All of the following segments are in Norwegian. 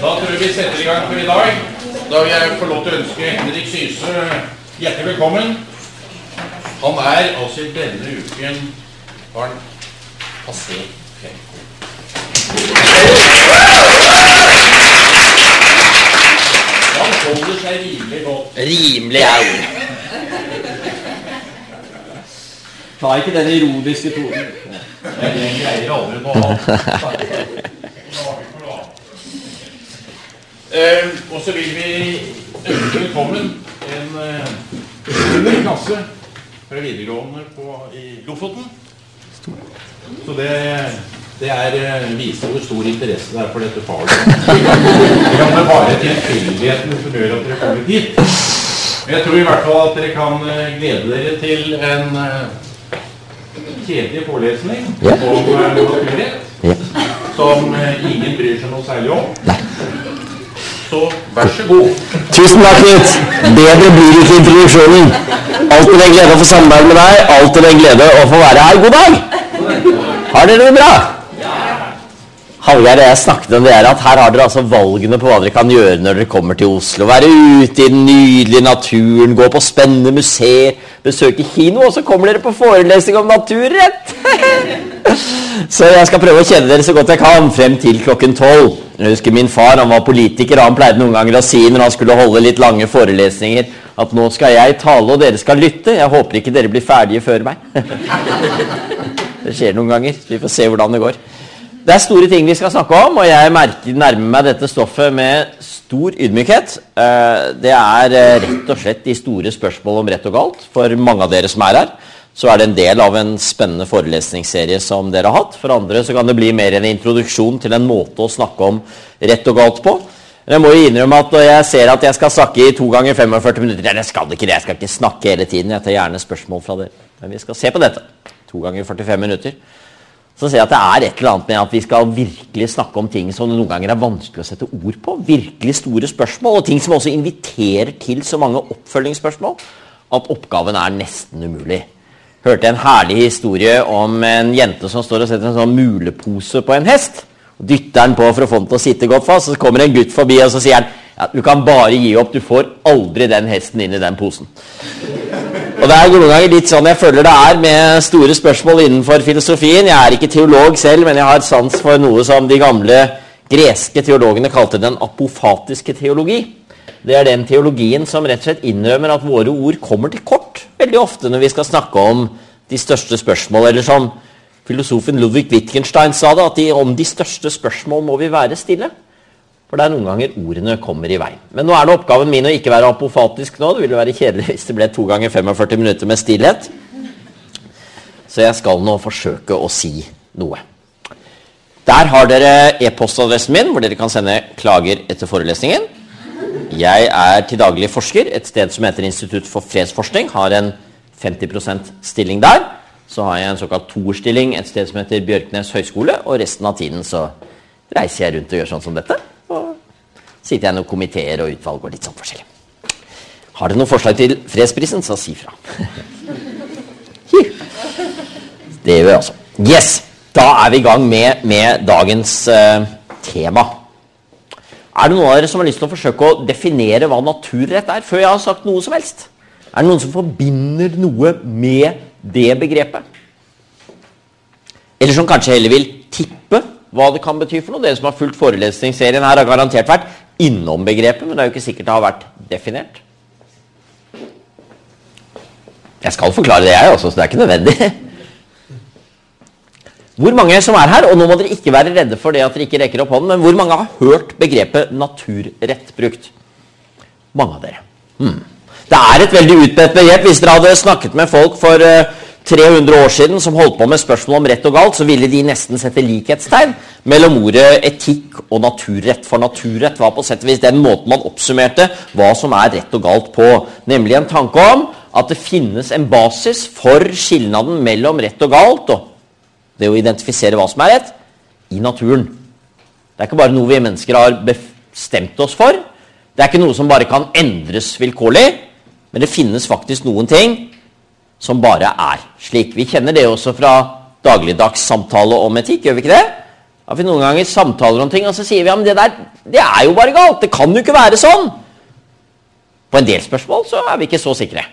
Da tror jeg vi setter i gang for i dag. Da vil jeg få lov til å ønske Henrik Syse hjertelig velkommen. Han er altså i denne uken Barn han passé 50. Han holder seg rimelig godt. Rimelig er. Ta ikke den ironiske tonen. Jeg greier aldri noe annet. Eh, og så vil vi ønske velkommen en eh, klasse fra videregående på, i Lofoten. Så det, det er, eh, viser hvor stor interesse det er for dette faget. Det være bare tilfeldigheten som gjør at dere kommer hit. Men jeg tror i hvert fall at dere kan eh, glede dere til en eh, kjedelig forelesning om naturrett, som ingen bryr seg noe særlig om. Så vær så god. Tusen takk, Knut. Bedre blir ikke introduksjonen. Alltid en glede å få samarbeide med deg. Alltid en glede å få være her. God dag! Har dere det bra? Hallgeir og jeg snakket om det her, at her har dere altså valgene på hva dere kan gjøre når dere kommer til Oslo. Være ute i den nydelige naturen, gå på spennende museer, besøke kino, og så kommer dere på forelesning om naturrett! Så jeg skal prøve å kjenne dere så godt jeg kan frem til klokken tolv. Jeg husker min far han var politiker, og han pleide noen ganger å si når han skulle holde litt lange forelesninger, at nå skal jeg tale, og dere skal lytte. Jeg håper ikke dere blir ferdige før meg. Det skjer noen ganger. Vi får se hvordan det går. Det er store ting vi skal snakke om, og jeg merker, nærmer meg dette stoffet med stor ydmykhet. Eh, Det er eh, rett og slett de store spørsmål om rett og galt for mange av dere som er her. Så er det en del av en spennende forelesningsserie som dere har hatt. For andre så kan det bli mer en introduksjon til en måte å snakke om rett og galt på. Men jeg må jo innrømme at når jeg ser at jeg skal snakke i to ganger 45 minutter Nei, jeg skal ikke det, jeg skal ikke snakke hele tiden. Jeg tar gjerne spørsmål fra dere. Men vi skal se på dette. To ganger 45 minutter så ser jeg at det er et eller annet med at vi skal virkelig snakke om ting som noen ganger er vanskelig å sette ord på. Virkelig store spørsmål, og ting som også inviterer til så mange oppfølgingsspørsmål at oppgaven er nesten umulig. Hørte en herlig historie om en jente som står og setter en sånn mulepose på en hest. og Dytter den på for å få den til å sitte godt fast. Så kommer en gutt forbi og så sier han, ja, du kan bare gi opp, du får aldri den hesten inn i den posen. Og det er noen ganger litt sånn jeg føler det er med store spørsmål innenfor filosofien. Jeg er ikke teolog selv, men jeg har sans for noe som de gamle greske teologene kalte den apofatiske teologi. Det er den teologien som rett og slett innrømmer at våre ord kommer til kort veldig ofte når vi skal snakke om de største spørsmål. Eller som filosofen Ludvig Wittgenstein sa det, at de, om de største spørsmål må vi være stille. For det er noen ganger ordene kommer i veien. Men nå er det oppgaven min å ikke være apofatisk nå. Det ville være kjedelig hvis det ble to ganger 45 minutter med stillhet. Så jeg skal nå forsøke å si noe. Der har dere e-postadressen min, hvor dere kan sende klager etter forelesningen. Jeg er til daglig forsker et sted som heter Institutt for fredsforskning. Har en 50% stilling der. Så har jeg en såkalt toerstilling et sted som heter Bjørknes høgskole. Og resten av tiden så reiser jeg rundt og gjør sånn som dette. Og sitter jeg i noen komiteer og utvalg og litt sånn forskjellig. Har dere noen forslag til fredsprisen, så si fra. Det gjør vi altså. Yes! Da er vi i gang med, med dagens uh, tema. Er det noen av dere som har lyst til å forsøke å definere hva naturrett er, før jeg har sagt noe som helst? Er det noen som forbinder noe med det begrepet? Eller som kanskje heller vil tippe hva det kan bety for noe? Dere som har fulgt forelesningsserien her, har garantert vært innom begrepet, men det er jo ikke sikkert det har vært definert. Jeg skal forklare det, jeg også, så det er ikke nødvendig. Hvor mange som er her, og nå må dere ikke være redde for det at dere ikke rekker opp hånden, men hvor mange har hørt begrepet naturrett brukt? Mange av dere. Hmm. Det er et veldig utbredt begrep. Hvis dere hadde snakket med folk for eh, 300 år siden som holdt på med spørsmål om rett og galt, så ville de nesten sette likhetstegn mellom ordet etikk og naturrett. For naturrett var på sett og vis den måten man oppsummerte hva som er rett og galt på. Nemlig en tanke om at det finnes en basis for skilnaden mellom rett og galt, og det å identifisere hva som er rett, i naturen. Det er ikke bare noe vi mennesker har bestemt oss for. Det er ikke noe som bare kan endres vilkårlig, men det finnes faktisk noen ting som bare er slik. Vi kjenner det også fra dagligdags samtale om etikk, gjør vi ikke det? At vi noen ganger samtaler om ting, og så sier vi ja, men det der det er jo bare galt. Det kan jo ikke være sånn. På en del spørsmål så er vi ikke så sikre.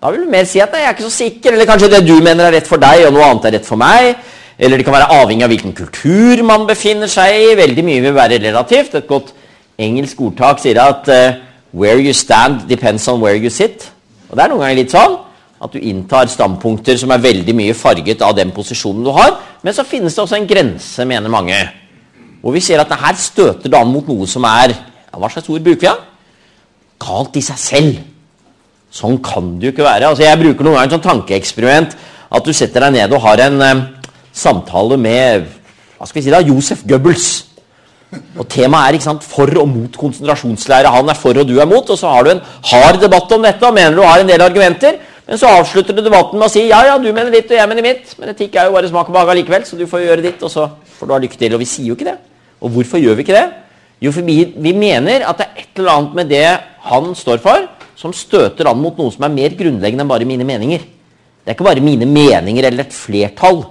Da vil du mer si at nei, jeg er ikke så sikker, eller kanskje det du mener er rett for deg, og noe annet er rett for meg. Eller det kan være avhengig av hvilken kultur man befinner seg i. Veldig mye vil være relativt. Et godt engelsk ordtak sier at uh, 'where you stand depends on where you sit'. Og det er noen ganger litt sånn at du inntar standpunkter som er veldig mye farget av den posisjonen du har. Men så finnes det også en grense, mener mange, hvor vi ser at det her støter det an mot noe som er ja, Hva slags ord bruker vi? Ja? Galt i seg selv. Sånn kan det jo ikke være. Altså, jeg bruker noen ganger sånn tankeeksperiment at du setter deg ned og har en eh, samtale med hva skal vi si da, Josef Goebbels. Og Temaet er ikke sant, for og mot konsentrasjonslære. Han er for, og du er mot. Og så har du en hard debatt om dette og mener du har en del argumenter. Men så avslutter du debatten med å si ja, ja, du mener ditt, og jeg mener mitt. Men etikk er jo bare smak og behag allikevel, så du får gjøre ditt, og så får du ha lykke til. Og vi sier jo ikke det. Og hvorfor gjør vi ikke det? Jo, for vi, vi mener at det er et eller annet med det han står for, som støter an mot noe som er mer grunnleggende enn bare mine meninger. Det er ikke bare mine meninger eller et flertall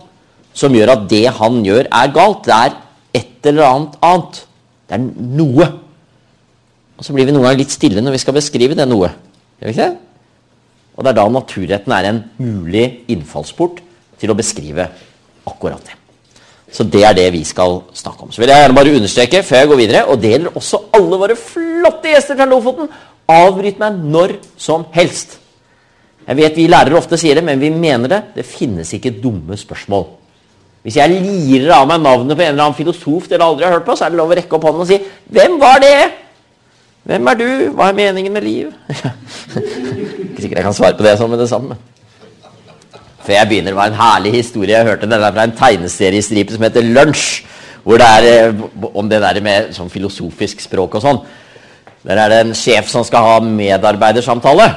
som gjør at det han gjør, er galt. Det er et eller annet annet. Det er noe. Og så blir vi noen ganger litt stille når vi skal beskrive det noe. Gjør vi ikke det? Og det er da naturretten er en mulig innfallsport til å beskrive akkurat det. Så det er det vi skal snakke om. Så vil jeg gjerne bare understreke før jeg går videre, og det gjelder også alle våre flotte gjester fra Lofoten, avbryt meg når som helst. Jeg vet vi lærere ofte sier det, men vi mener det. Det finnes ikke dumme spørsmål. Hvis jeg lirer av meg navnet på en eller annen filosof dere aldri har hørt på, så er det lov å rekke opp hånden og si 'Hvem var det?' 'Hvem er du? Hva er meningen med liv?' Ikke sikkert jeg kan svare på det sånn med det samme. Før jeg begynner, med en herlig historie. Jeg hørte den fra en tegneseriestripe som heter Lunsj. Hvor det er eh, om det der med sånn filosofisk språk og sånn. Der er det en sjef som skal ha medarbeidersamtale.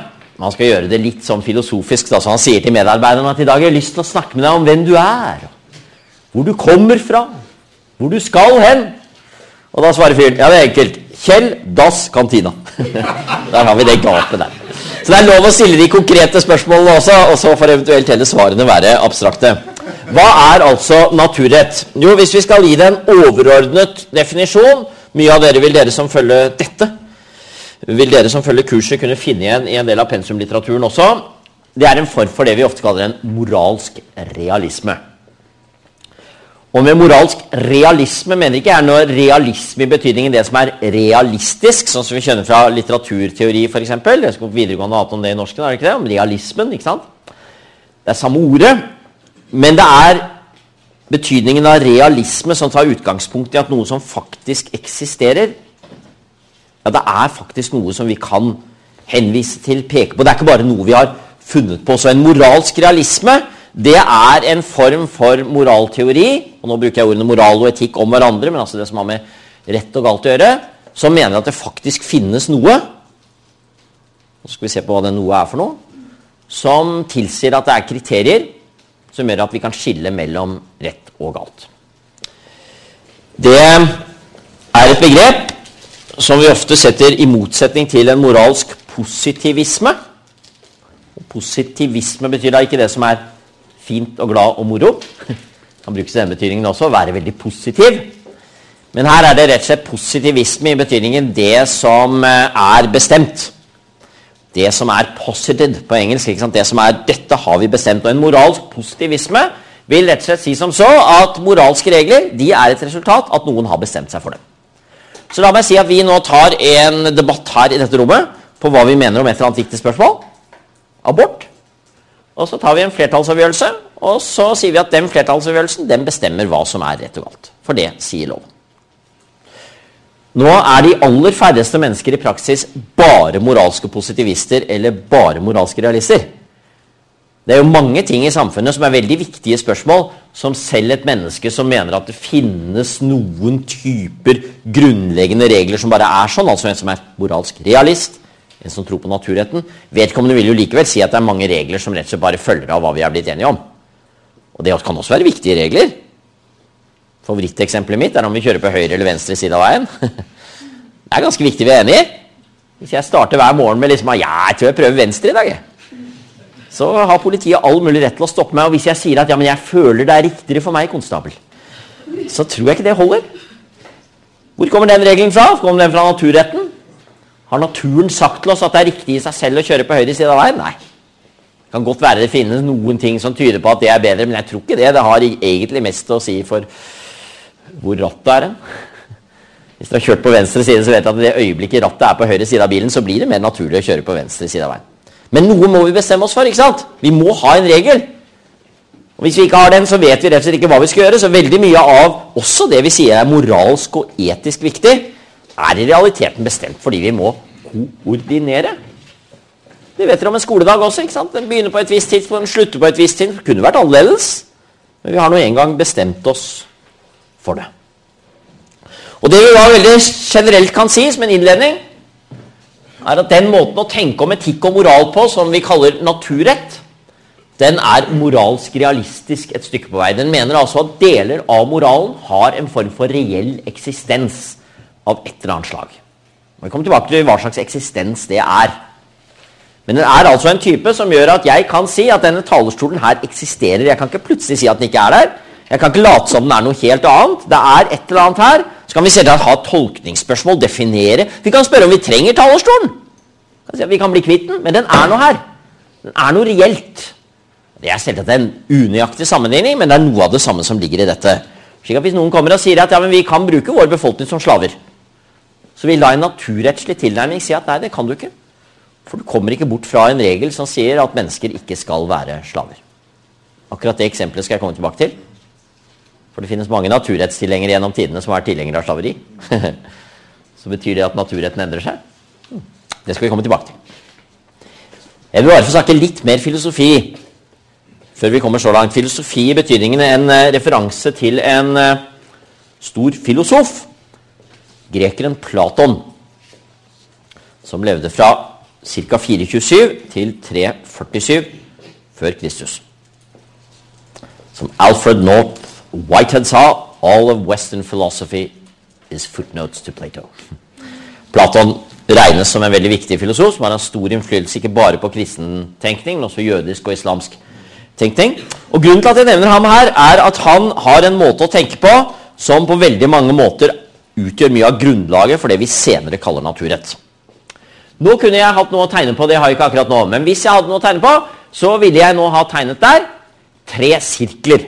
Han skal gjøre det litt sånn filosofisk. Da, så han sier til medarbeiderne at i dag har jeg lyst til å snakke med deg om hvem du er. Hvor du kommer fra. Hvor du skal hen. Og da svarer fyren ja, det er enkelt. Kjell Dass Kantina. der har vi det gapet der. Så det er lov å stille de konkrete spørsmålene også, og så får eventuelt heller svarene være abstrakte. Hva er altså naturrett? Jo, hvis vi skal gi det en overordnet definisjon Mye av dere vil dere som følger dette, vil dere som følger kurset kunne finne igjen i en del av pensumlitteraturen også. Det er en form for det vi ofte kaller en moralsk realisme. Og med moralsk realisme mener ikke jeg noe realisme i betydningen det som er realistisk, sånn som vi kjenner fra litteraturteori f.eks. Jeg skal på videregående hatt om det i norsken, er det ikke det? Om realismen. ikke sant? Det er samme ordet, men det er betydningen av realisme som tar utgangspunkt i at noe som faktisk eksisterer, ja, det er faktisk noe som vi kan henvise til, peke på. Det er ikke bare noe vi har funnet på. Så en moralsk realisme det er en form for moralteori, og nå bruker jeg ordene moral og etikk om hverandre, men altså det som har med rett og galt å gjøre, som mener at det faktisk finnes noe Nå skal vi se på hva det noe er for noe. Som tilsier at det er kriterier som gjør at vi kan skille mellom rett og galt. Det er et begrep som vi ofte setter i motsetning til en moralsk positivisme. Positivisme betyr da ikke det som er fint og glad og moro. Kan brukes i den betydningen også. Være veldig positiv. Men her er det rett og slett positivisme i betydningen det som eh, er bestemt. Det som er 'posited' på engelsk. Det som er 'dette har vi bestemt'. Og en moralsk positivisme vil rett og slett si som så at moralske regler de er et resultat at noen har bestemt seg for dem. Så la meg si at vi nå tar en debatt her i dette rommet på hva vi mener om et eller annet viktig spørsmål. Abort. Og så tar vi en flertallsavgjørelse, og så sier vi at den flertallsavgjørelsen den bestemmer hva som er rett og galt. For det sier loven. Nå er de aller færreste mennesker i praksis bare moralske positivister eller bare moralske realister. Det er jo mange ting i samfunnet som er veldig viktige spørsmål, som selv et menneske som mener at det finnes noen typer grunnleggende regler som bare er sånn, altså en som er moralsk realist, en som tror på naturretten, vedkommende vil jo likevel si at det er mange regler som rett og slett bare følger av hva vi er blitt enige om. Og det kan også være viktige regler. Favoritteksempelet mitt er om vi kjører på høyre eller venstre side av veien. Det er ganske viktig vi er enige. Hvis jeg starter hver morgen med liksom, ja, jeg tror jeg prøver venstre i dag, så har politiet all mulig rett til å stoppe meg. Og hvis jeg sier at ja, men jeg føler det er riktigere for meg, konstabel, så tror jeg ikke det holder. Hvor kommer den regelen fra? Kommer den fra naturretten? Har naturen sagt til oss at det er riktig i seg selv å kjøre på høyre side av veien? Nei. Det kan godt være det finnes noen ting som tyder på at det er bedre, men jeg tror ikke det. Det har egentlig mest å si for hvor rattet er hen. Hvis du har kjørt på venstre side, så vet du at i det øyeblikket rattet er på høyre side av bilen, så blir det mer naturlig å kjøre på venstre side av veien. Men noe må vi bestemme oss for. ikke sant? Vi må ha en regel. Og Hvis vi ikke har den, så vet vi rett og slett ikke hva vi skal gjøre. Så veldig mye av også det vi sier er moralsk og etisk viktig, er i realiteten bestemt fordi vi må koordinere. Det vet dere om en skoledag også. ikke sant? Den begynner på et visst tidspunkt, slutter på et visst tidspunkt. Kunne vært annerledes, men vi har nå engang bestemt oss for det. Og Det vi da veldig generelt kan si som en innledning, er at den måten å tenke om etikk og moral på, som vi kaller naturrett, den er moralsk realistisk et stykke på vei. Den mener altså at deler av moralen har en form for reell eksistens av et eller annet slag. Vi kommer tilbake til hva slags eksistens det er. Men den er altså en type som gjør at jeg kan si at denne talerstolen her eksisterer. Jeg kan ikke plutselig si at den ikke er der. Jeg kan ikke late som den er noe helt annet. Det er et eller annet her. Så kan vi selvsagt ha tolkningsspørsmål, definere. Vi kan spørre om vi trenger talerstolen. Vi kan bli kvitt den, men den er noe her. Den er noe reelt. Det er selvsagt en unøyaktig sammenligning, men det er noe av det samme som ligger i dette. Slik at Hvis noen kommer og sier at ja, vi kan bruke vår befolkning som slaver, så vil da en naturrettslig tilnærming si at nei, det kan du ikke. For du kommer ikke bort fra en regel som sier at mennesker ikke skal være slaver. Akkurat det eksempelet skal jeg komme tilbake til. For det finnes mange naturrettstilhengere gjennom tidene som er tilhengere av slaveri. så betyr det at naturretten endrer seg? Det skal vi komme tilbake til. Jeg vil bare få snakke litt mer filosofi før vi kommer så langt. Filosofi i betydningen en eh, referanse til en eh, stor filosof, grekeren Platon, som levde fra ca. 427 til 347 før Kristus. Som Alfred North Whitehead sa All of Western philosophy is footnotes to Plato. Platon regnes som en veldig viktig filosof som har en stor innflytelse ikke bare på kristentenkning, men også jødisk og islamsk tenkning. Og Grunnen til at jeg nevner ham her, er at han har en måte å tenke på som på veldig mange måter utgjør mye av grunnlaget for det vi senere kaller naturrett. Nå kunne jeg hatt noe å tegne på, det har jeg ikke akkurat nå. Men hvis jeg hadde noe å tegne på, så ville jeg nå ha tegnet der tre sirkler.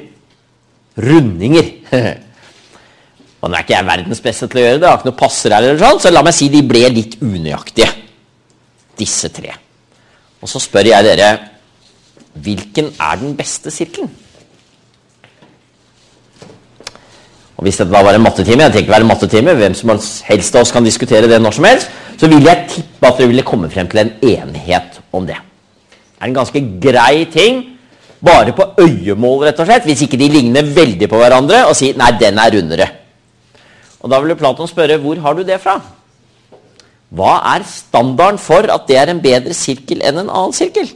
Rundinger. Og nå er ikke jeg verdens beste til å gjøre det, jeg har ikke noe passer her, eller sånn, så la meg si de ble litt unøyaktige. Disse tre. Og så spør jeg dere hvilken er den beste sirkelen? Og Hvis dette da var en mattetime, jeg tenker ikke være en mattetime, hvem som helst av oss kan diskutere det når som helst, så vil jeg tippe at dere ville komme frem til en enighet om det. Det er en ganske grei ting, bare på øyemål, rett og slett, hvis ikke de ligner veldig på hverandre, og si 'nei, den er rundere'. Og Da vil Platon spørre 'hvor har du det fra'? Hva er standarden for at det er en bedre sirkel enn en annen sirkel?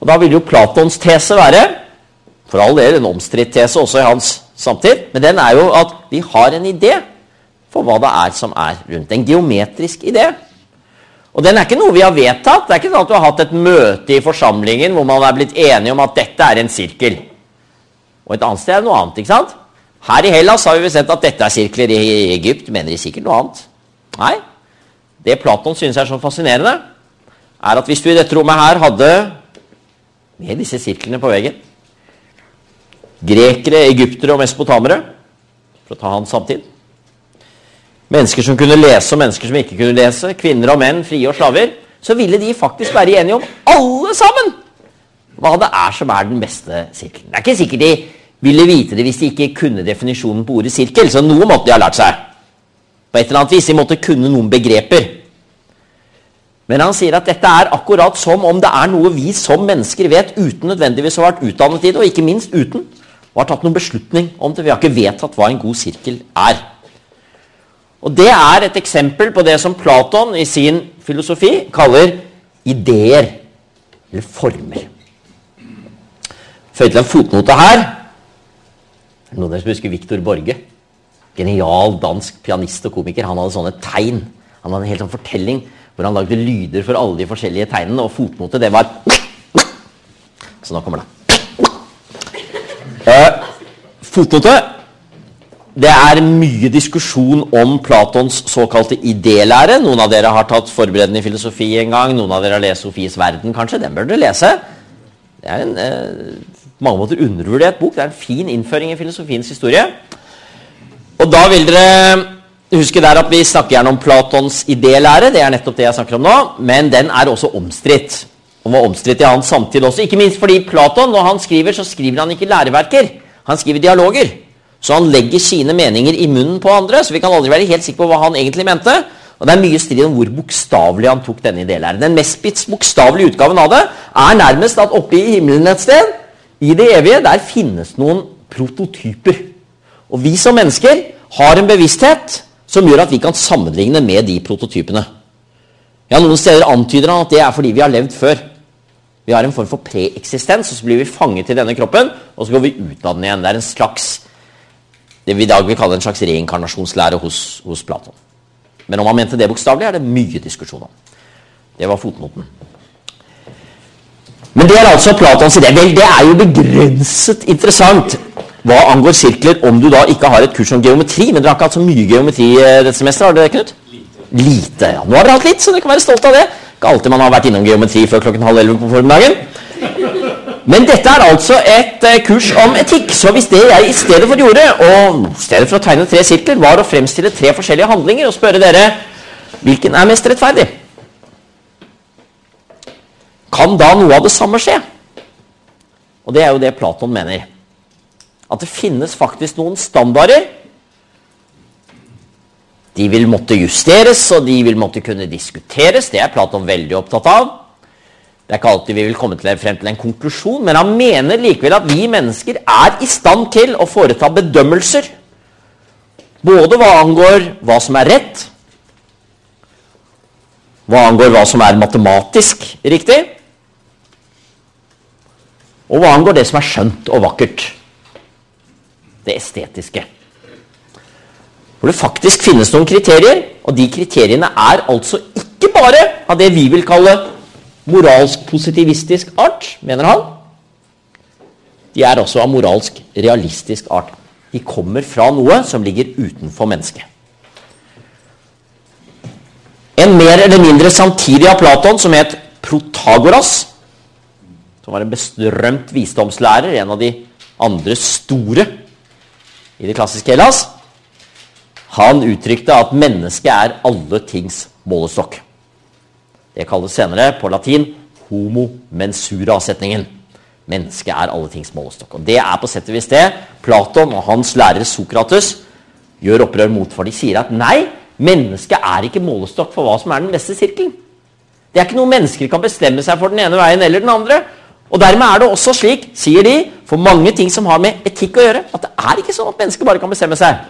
Og Da vil jo Platons tese være for all del en omstridt tese også i hans samtid, men den er jo at vi har en idé for hva det er som er rundt. En geometrisk idé. Og den er ikke noe vi har vedtatt. Det er ikke sånn at du har hatt et møte i forsamlingen hvor man er blitt enige om at dette er en sirkel. Og et annet sted er noe annet. ikke sant? Her i Hellas har vi sett at dette er sirkler. I Egypt mener de sikkert noe annet. Nei. Det Platon synes er så fascinerende, er at hvis du i dette rommet her hadde med disse sirklene på veggen Grekere, egyptere og mesopotamere, for å ta hans samtid mennesker som kunne lese og mennesker som ikke kunne lese, kvinner og menn, frie og slaver, så ville de faktisk være enige om alle sammen hva det er som er den beste sirkelen. Det er ikke sikkert de ville vite det hvis de ikke kunne definisjonen på ordet sirkel, så noe måtte de ha lært seg. På et eller annet vis. De måtte kunne noen begreper. Men han sier at dette er akkurat som om det er noe vi som mennesker vet uten nødvendigvis å ha vært utdannet i det, og ikke minst uten å ha tatt noen beslutning om det. Vi har ikke vedtatt hva en god sirkel er. Og Det er et eksempel på det som Platon i sin filosofi kaller ideer, eller former. Føy til en fotnote her. Noen av dere som husker Viktor Borge? Genial dansk pianist og komiker. Han hadde sånne tegn. Han hadde en helt sånn fortelling hvor han lagde lyder for alle de forskjellige tegnene, og fotnote, det var Så nå kommer det. Eh, Fotnote. Det er mye diskusjon om Platons såkalte idélære. Noen av dere har tatt forberedende filosofi en gang. Noen av dere har lest Sofies verden, kanskje. Den bør dere lese. Det er en eh, mange måter undervurdert bok. Det er en fin innføring i filosofiens historie. Og da vil dere huske der at vi snakker gjerne om Platons idélære. Det er nettopp det jeg snakker om nå. Men den er også omstridt. Og var omstridt i hans samtid også. Ikke minst fordi Platon, når han skriver, så skriver han ikke læreverker. Han skriver dialoger. Så han legger sine meninger i munnen på andre, så vi kan aldri være helt sikre på hva han egentlig mente. Og Det er mye strid om hvor bokstavelig han tok denne idélæren. Den mest bokstavelige utgaven av det er nærmest at oppe i himmelen et sted, i det evige, der finnes noen prototyper. Og vi som mennesker har en bevissthet som gjør at vi kan sammenligne med de prototypene. Ja, Noen steder antyder han at det er fordi vi har levd før. Vi har en form for preeksistens, og så blir vi fanget i denne kroppen, og så går vi ut av den igjen. Det er en slags det vi i dag vil kalle en slags reinkarnasjonslære hos, hos Platon. Men om han mente det bokstavelig, er det mye diskusjon om. Det var fotnoten. Men det er altså Platons idé. Vel, det er jo begrenset interessant hva angår sirkler, om du da ikke har et kurs om geometri. Men dere har ikke hatt så mye geometri eh, dette semesteret, har dere, Knut? Lite. Lite, ja. Nå har dere hatt litt, så dere kan være stolt av det. Ikke alltid man har vært innom geometri før klokken halv elleve på formiddagen. Men dette er altså et eh, kurs om etikk, så hvis det jeg i stedet for gjorde, og i stedet for å tegne tre sirkler, var å fremstille tre forskjellige handlinger og spørre dere hvilken er mest rettferdig, kan da noe av det samme skje? Og det er jo det Platon mener. At det finnes faktisk noen standarder. De vil måtte justeres, og de vil måtte kunne diskuteres. Det er Platon veldig opptatt av. Det er ikke alltid vi vil komme til, frem til en konklusjon, men han mener likevel at vi mennesker er i stand til å foreta bedømmelser. Både hva angår hva som er rett, hva angår hva som er matematisk riktig, og hva angår det som er skjønt og vakkert. Det estetiske. Hvor det faktisk finnes noen kriterier, og de kriteriene er altså ikke bare av det vi vil kalle moralsk positivistisk art, mener han. De er også av moralsk realistisk art. De kommer fra noe som ligger utenfor mennesket. En mer eller mindre samtidig av Platon, som het Protagoras, som var en bestrømt visdomslærer, en av de andre store i det klassiske Hellas, han uttrykte at mennesket er alle tings målestokk. Det kalles senere på latin homo mensura-setningen. Mennesket er alle tings målestokk. Og Det er på sett og vis det Platon og hans lærer Sokrates gjør opprør mot. For de sier at nei, mennesket er ikke målestokk for hva som er den beste sirkelen. Det er ikke noe mennesker kan bestemme seg for den ene veien eller den andre. Og Dermed er det også slik, sier de, for mange ting som har med etikk å gjøre, at det er ikke sånn at mennesker bare kan bestemme seg.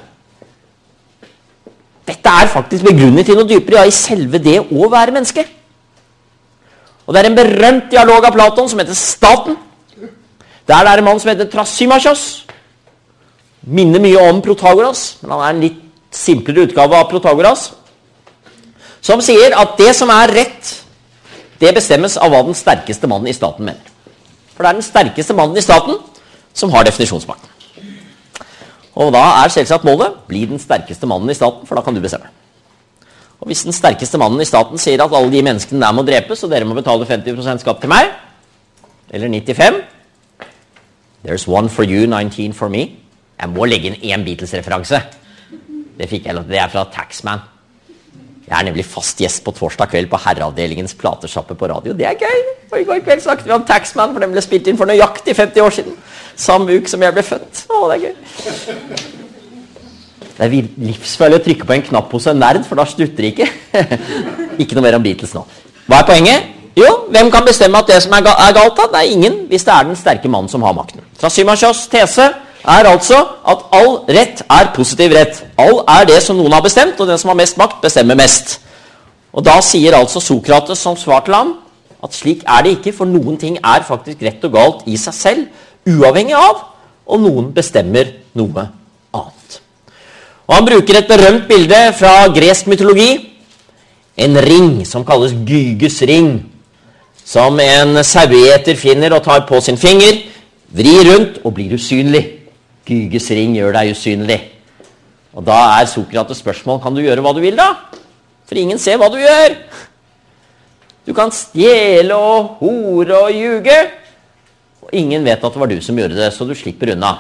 Dette er faktisk begrunnet i noe dypere, ja, i selve det å være menneske. Og Det er en berømt dialog av Platon som heter Staten. Der det er en mann som heter Trasimachos. Minner mye om Protagoras, men han er en litt simplere utgave av Protagoras. Som sier at det som er rett, det bestemmes av hva den sterkeste mannen i staten mener. For det er den sterkeste mannen i staten som har definisjonsmakten. Og da er selvsagt målet bli den sterkeste mannen i staten, for da kan du bestemme. Og Hvis den sterkeste mannen i staten sier at alle de menneskene der må drepes, og dere må betale 50% skatt til meg, eller 95 There's one for you, 19 for me. Jeg må legge inn én Beatles-referanse. Det fikk jeg, det er fra Taxman. Jeg er nemlig fast gjest på torsdag kveld på Herreavdelingens platesjappe på radio. Det er gøy! Og I går kveld snakket vi om Taxman, for den ble spilt inn for nøyaktig 50 år siden. Samme uke som jeg ble født. Å, det er gøy. Det er livsfarlig å trykke på en knapp hos en nerd, for da slutter det ikke. ikke noe mer om Beatles nå. Hva er poenget? Jo, hvem kan bestemme at det som er, galt? da? Det er ingen, hvis det er den sterke mannen som har makten. Trasimashos tese er altså at all rett er positiv rett. All er det som noen har bestemt, og den som har mest makt, bestemmer mest. Og Da sier altså Sokrates som svar til ham at slik er det ikke, for noen ting er faktisk rett og galt i seg selv, uavhengig av, og noen bestemmer noe. Og Han bruker et berømt bilde fra gresk mytologi. En ring som kalles Gyges ring. Som en sauegjeter finner og tar på sin finger, vrir rundt og blir usynlig. Gyges ring gjør deg usynlig. Og da er Sokrates spørsmål kan du gjøre hva du vil, da? For ingen ser hva du gjør. Du kan stjele og hore og ljuge. Og ingen vet at det var du som gjorde det, så du slipper unna.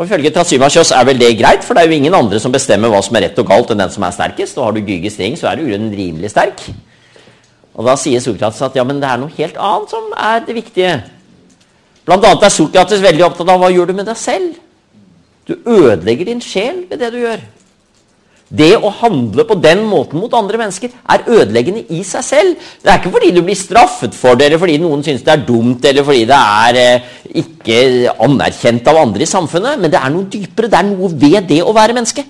Og Ifølge Trasymasjos er vel det greit, for det er jo ingen andre som bestemmer hva som er rett og galt, enn den som er sterkest. Og har du Gyge ring, så er du rimelig sterk. Og Da sier Sokrates at ja, men det er noe helt annet som er det viktige. Blant annet er Sokrates veldig opptatt av hva gjør du med deg selv. Du ødelegger din sjel ved det du gjør. Det å handle på den måten mot andre mennesker er ødeleggende i seg selv. Det er ikke fordi du blir straffet for det, eller fordi noen syns det er dumt, eller fordi det er eh, ikke anerkjent av andre i samfunnet, men det er noe dypere. Det er noe ved det å være menneske.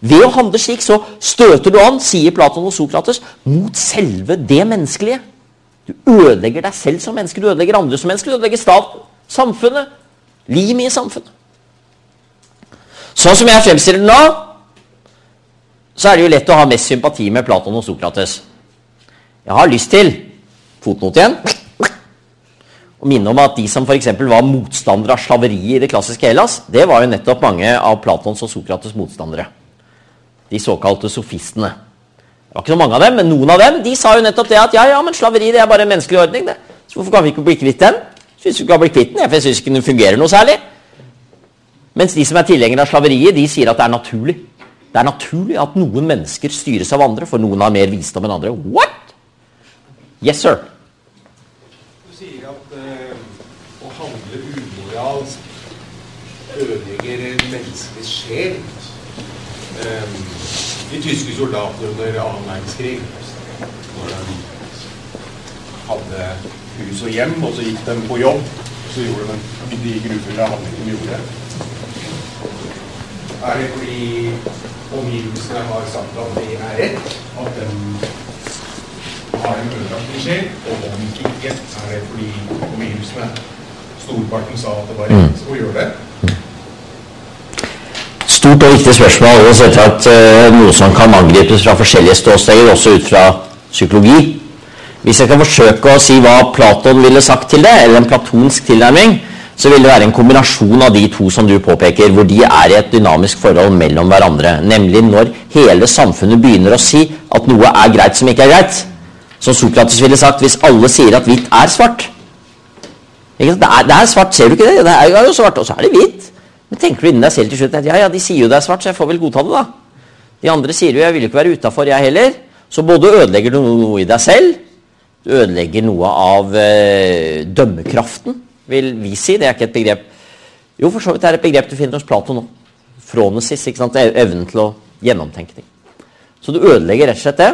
Ved å handle slik så støter du an, sier Platon og Sokrates, mot selve det menneskelige. Du ødelegger deg selv som menneske, du ødelegger andre som menneske, du ødelegger stat, samfunnet, limet i samfunnet. Sånn som jeg fremstiller det nå, så er det jo lett å ha mest sympati med Platon og Sokrates. Jeg har lyst til fotnot igjen, å minne om at de som f.eks. var motstandere av slaveriet i det klassiske Hellas, det var jo nettopp mange av Platons og Sokrates motstandere. De såkalte sofistene. Det var ikke så mange av dem, men noen av dem de sa jo nettopp det at ja, ja, men slaveri det er bare en menneskelig ordning. det. Så hvorfor kan vi ikke bli kvitt den? Syns vi ikke bli kvitt den, jeg syns ikke den fungerer noe særlig. Mens de som er tilhengere av slaveriet, de sier at det er naturlig. Det er naturlig at noen mennesker styres av andre, for noen har mer visdom enn andre. What? Yes, sir. Du sier at uh, å handle umoralsk ødelegger menneskets sjel. Um, de tyske soldatene under annen verdenskrig, når de hadde hus og hjem, og så gikk de på jobb, så gjorde de de grufulle handlingene de gjorde. Er det fordi omgivelsene har sagt at det er rett, at de har en ødelagt sjel, og om ikke er det fordi omgivelsene Storparten sa at det var rett å gjøre det. Stort og viktig spørsmål, og selvsagt uh, noe som kan angripes fra forskjellige ståsteder, også ut fra psykologi. Hvis jeg kan forsøke å si hva Platon ville sagt til det, eller en platonsk tilnærming, så vil det være en kombinasjon av de to som du påpeker, hvor de er i et dynamisk forhold mellom hverandre. Nemlig når hele samfunnet begynner å si at noe er greit som ikke er greit. Som Sokrates ville sagt hvis alle sier at hvitt er svart. Det er, det er, svart, ser du ikke det? Det er jo svart, og så er det hvitt. Men tenker du inni deg selv til slutt at ja, ja, de sier jo det er svart, så jeg får vel godta det, da. De andre sier jo jeg vil ikke være utafor, jeg heller. Så både ødelegger du noe i deg selv, du ødelegger noe av eh, dømmekraften vil vi si. Det er ikke et begrep Jo, for så vidt er det et begrep du finner hos Plato nå. Fronesis, ikke sant? evnen til å gjennomtenke ting. Så du ødelegger rett og slett det.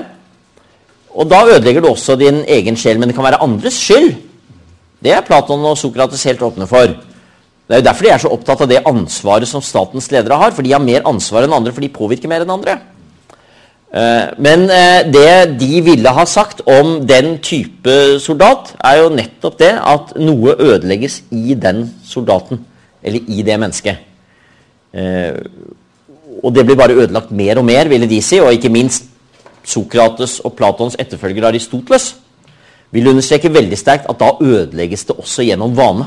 Og da ødelegger du også din egen sjel, men det kan være andres skyld. Det er Platon og Sokrates helt åpne for. Det er jo derfor de er så opptatt av det ansvaret som statens ledere har. For de har mer ansvar enn andre, for de påvirker mer enn andre. Eh, men eh, det de ville ha sagt om den type soldat, er jo nettopp det at noe ødelegges i den soldaten. Eller i det mennesket. Eh, og det blir bare ødelagt mer og mer, ville de si. Og ikke minst Sokrates og Platons etterfølger Aristoteles vil understreke veldig sterkt at da ødelegges det også gjennom vane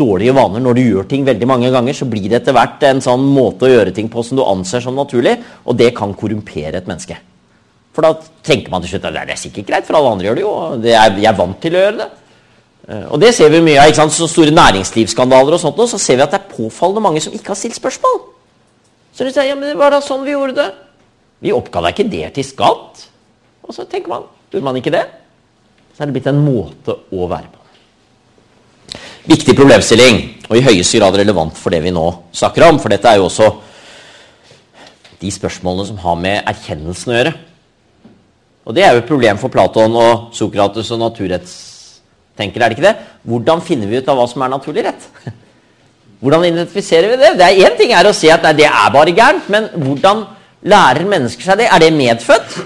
dårlige vaner når du gjør ting veldig mange ganger, så blir det etter hvert en sånn måte å gjøre ting på som du anser som naturlig, og det kan korrumpere et menneske. For da tenker man til slutt at det er sikkert greit, for alle andre gjør det jo, det er, jeg er vant til å gjøre det. Eh, og det ser vi mye av. ikke sant? Så store næringslivsskandaler og sånt, og så ser vi at det er påfallende mange som ikke har stilt spørsmål. Så de sier ja, men det var da sånn vi gjorde det. Vi oppga da ikke det til skatt. Og så tenker man gjorde man ikke det? Så er det blitt en måte å være på. Viktig problemstilling, og i høyeste grad relevant for det vi nå snakker om. For dette er jo også de spørsmålene som har med erkjennelsen å gjøre. Og det er jo et problem for Platon og Sokrates og naturrettstenkere, er det ikke det? Hvordan finner vi ut av hva som er naturlig rett? Hvordan identifiserer vi det? Det er Én ting er å si at nei, det er bare gærent, men hvordan lærer mennesker seg det? Er det medfødt?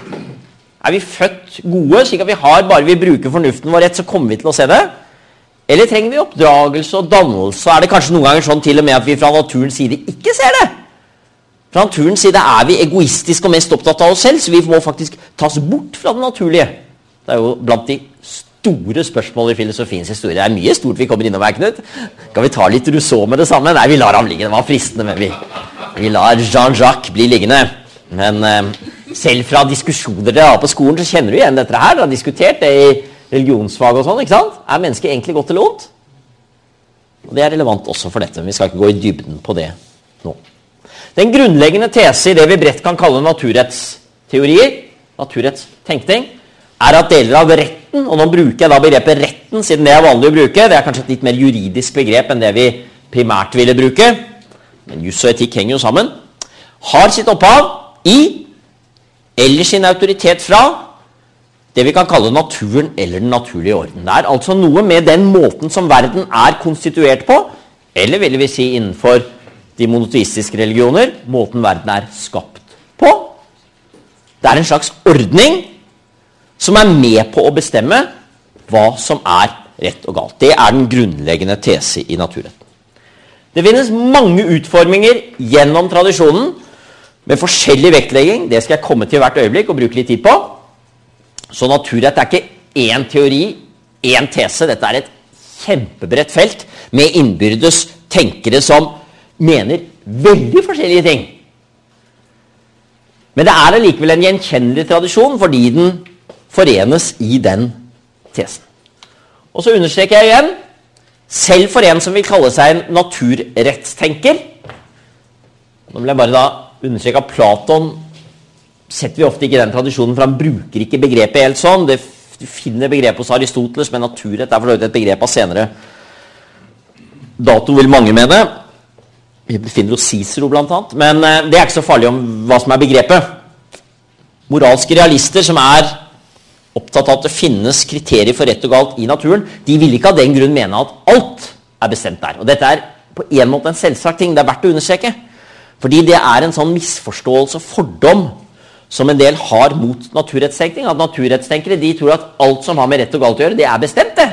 Er vi født gode, slik at vi har bare vi bruker fornuften vår rett, så kommer vi til å se det? Eller trenger vi oppdragelse og dannelse? Er det kanskje noen ganger sånn til og med at vi fra naturens side ikke ser det? Fra naturens side er vi egoistiske og mest opptatt av oss selv, så vi må faktisk tas bort fra det naturlige. Det er jo blant de store spørsmål i filosofiens historie. Det er mye stort vi kommer innom her, Knut. Skal vi ta litt Rousseau med det samme? Nei, vi lar ham ligge. Det var fristende, men vi, vi lar Jean-Jacques bli liggende. Men eh, selv fra diskusjoner dere har på skolen, så kjenner du igjen dette her. Dere har diskutert det i religionsfag og sånn. ikke sant? Er mennesket egentlig godt eller ondt? Og Det er relevant også for dette, men vi skal ikke gå i dybden på det nå. Den grunnleggende tese i det vi bredt kan kalle naturrettsteorier, naturrettstenkning, er at deler av retten, og nå bruker jeg da begrepet retten siden det er vanlig å bruke, det er kanskje et litt mer juridisk begrep enn det vi primært ville bruke, men juss og etikk henger jo sammen, har sitt opphav i, eller sin autoritet fra, det vi kan kalle naturen eller den naturlige orden. Det er altså noe med den måten som verden er konstituert på, eller vil vi si innenfor de monoteistiske religioner, måten verden er skapt på. Det er en slags ordning som er med på å bestemme hva som er rett og galt. Det er den grunnleggende tese i naturretten. Det finnes mange utforminger gjennom tradisjonen med forskjellig vektlegging. Det skal jeg komme til hvert øyeblikk og bruke litt tid på. Så naturrett er ikke én teori, én tese. Dette er et kjempebredt felt med innbyrdes tenkere som mener veldig forskjellige ting. Men det er allikevel en gjenkjennelig tradisjon fordi den forenes i den tesen. Og så understreker jeg igjen selv for en som vil kalle seg en naturrettstenker Nå vil jeg bare da understreke at Platon setter vi ofte ikke den tradisjonen, for han bruker ikke begrepet helt sånn. Det, finner begrepet hos Aristoteles, men naturrett er for et begrep av senere dato, vil mange mene. Vi befinner oss Cicero, blant annet. Men eh, det er ikke så farlig om hva som er begrepet. Moralske realister som er opptatt av at det finnes kriterier for rett og galt i naturen, de vil ikke av den grunn mene at alt er bestemt der. Og dette er på en måte en selvsagt ting. Det er verdt å understreke. Fordi det er en sånn misforståelse og fordom som en del har mot naturrettstenkning. At naturrettstenkere de tror at alt som har med rett og galt å gjøre, det er bestemt. Det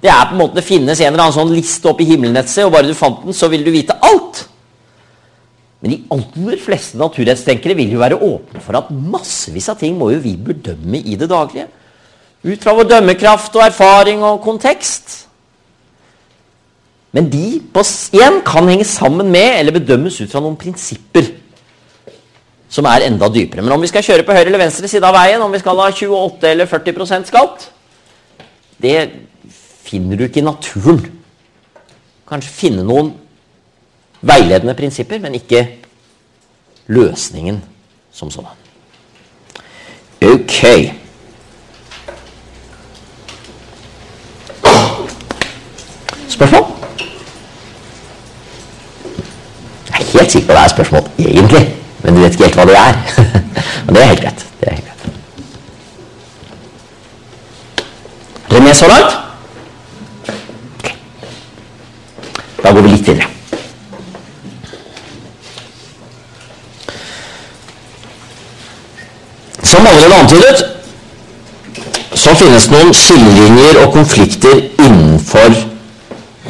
Det er på en måte, det finnes en eller annen sånn liste oppe i himmelnettet, og bare du fant den, så vil du vite alt. Men de aller fleste naturrettstenkere vil jo være åpne for at massevis av ting må jo vi bedømme i det daglige. Ut fra vår dømmekraft og erfaring og kontekst. Men de på én kan henge sammen med eller bedømmes ut fra noen prinsipper som er enda dypere. Men om vi skal kjøre på høyre eller venstre side av veien, om vi skal ha 28 eller 40% skatt, det finner du ikke i naturen. Kanskje finne noen veiledende prinsipper, men ikke løsningen som sådan. Ok. Spørsmål? Jeg er helt sikker på det er spørsmål, egentlig. Men du vet ikke helt hva det er. Men det er helt greit. Det er helt greit. Er dere med så langt? Da går vi litt videre. Som allerede antydet, så finnes noen skillelinjer og konflikter innenfor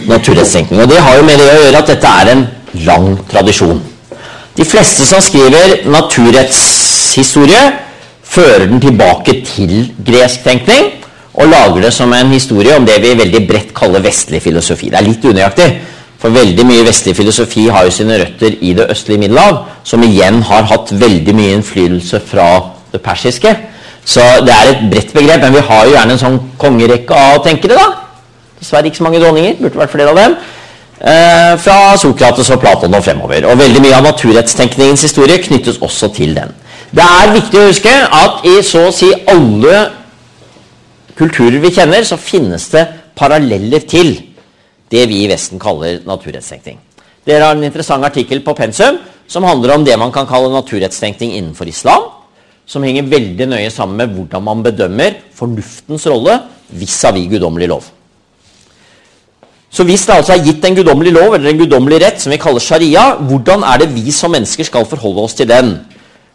naturrettstenkning. Og det har jo med det å gjøre at dette er en lang tradisjon. De fleste som skriver naturrettshistorie, fører den tilbake til gresk tenkning og lager det som en historie om det vi veldig bredt kaller vestlig filosofi. Det er litt unøyaktig, for veldig mye vestlig filosofi har jo sine røtter i det østlige Middelhav, som igjen har hatt veldig mye innflytelse fra det persiske. Så det er et bredt begrep, men vi har jo gjerne en sånn kongerekke av tenkere. da. Dessverre ikke så mange dronninger. Burde vært flere av dem. Eh, fra Sokrates og Platon og fremover. Og veldig mye av naturrettstenkningens historie knyttes også til den. Det er viktig å huske at i så å si alle kulturer vi kjenner, så finnes det paralleller til det vi i Vesten kaller naturrettstenkning. Dere har en interessant artikkel på pensum som handler om det man kan kalle naturrettstenkning innenfor islam, som henger veldig nøye sammen med hvordan man bedømmer fornuftens rolle vis-à-vis guddommelig lov. Så hvis det altså er gitt en guddommelig lov eller en guddommelig rett, som vi kaller sharia, hvordan er det vi som mennesker skal forholde oss til den?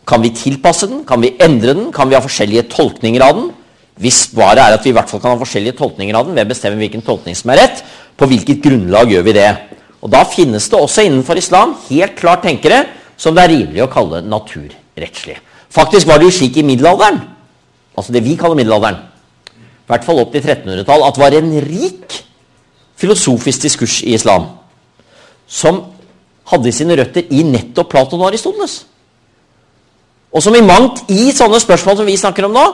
Kan vi tilpasse den? Kan vi endre den? Kan vi ha forskjellige tolkninger av den? Hvis svaret er at vi i hvert fall kan ha forskjellige tolkninger av den, ved å bestemme hvilken tolkning som er rett, på hvilket grunnlag gjør vi det? Og Da finnes det også innenfor islam helt klart tenkere som det er rimelig å kalle naturrettslige. Faktisk var det jo slik i middelalderen, altså det vi kaller middelalderen, i hvert fall opp til 1300-tall, at det var en rik filosofisk diskurs i islam som hadde sine røtter i nettopp Platon og Aristoteles. Og som i mangt i sånne spørsmål som vi snakker om nå,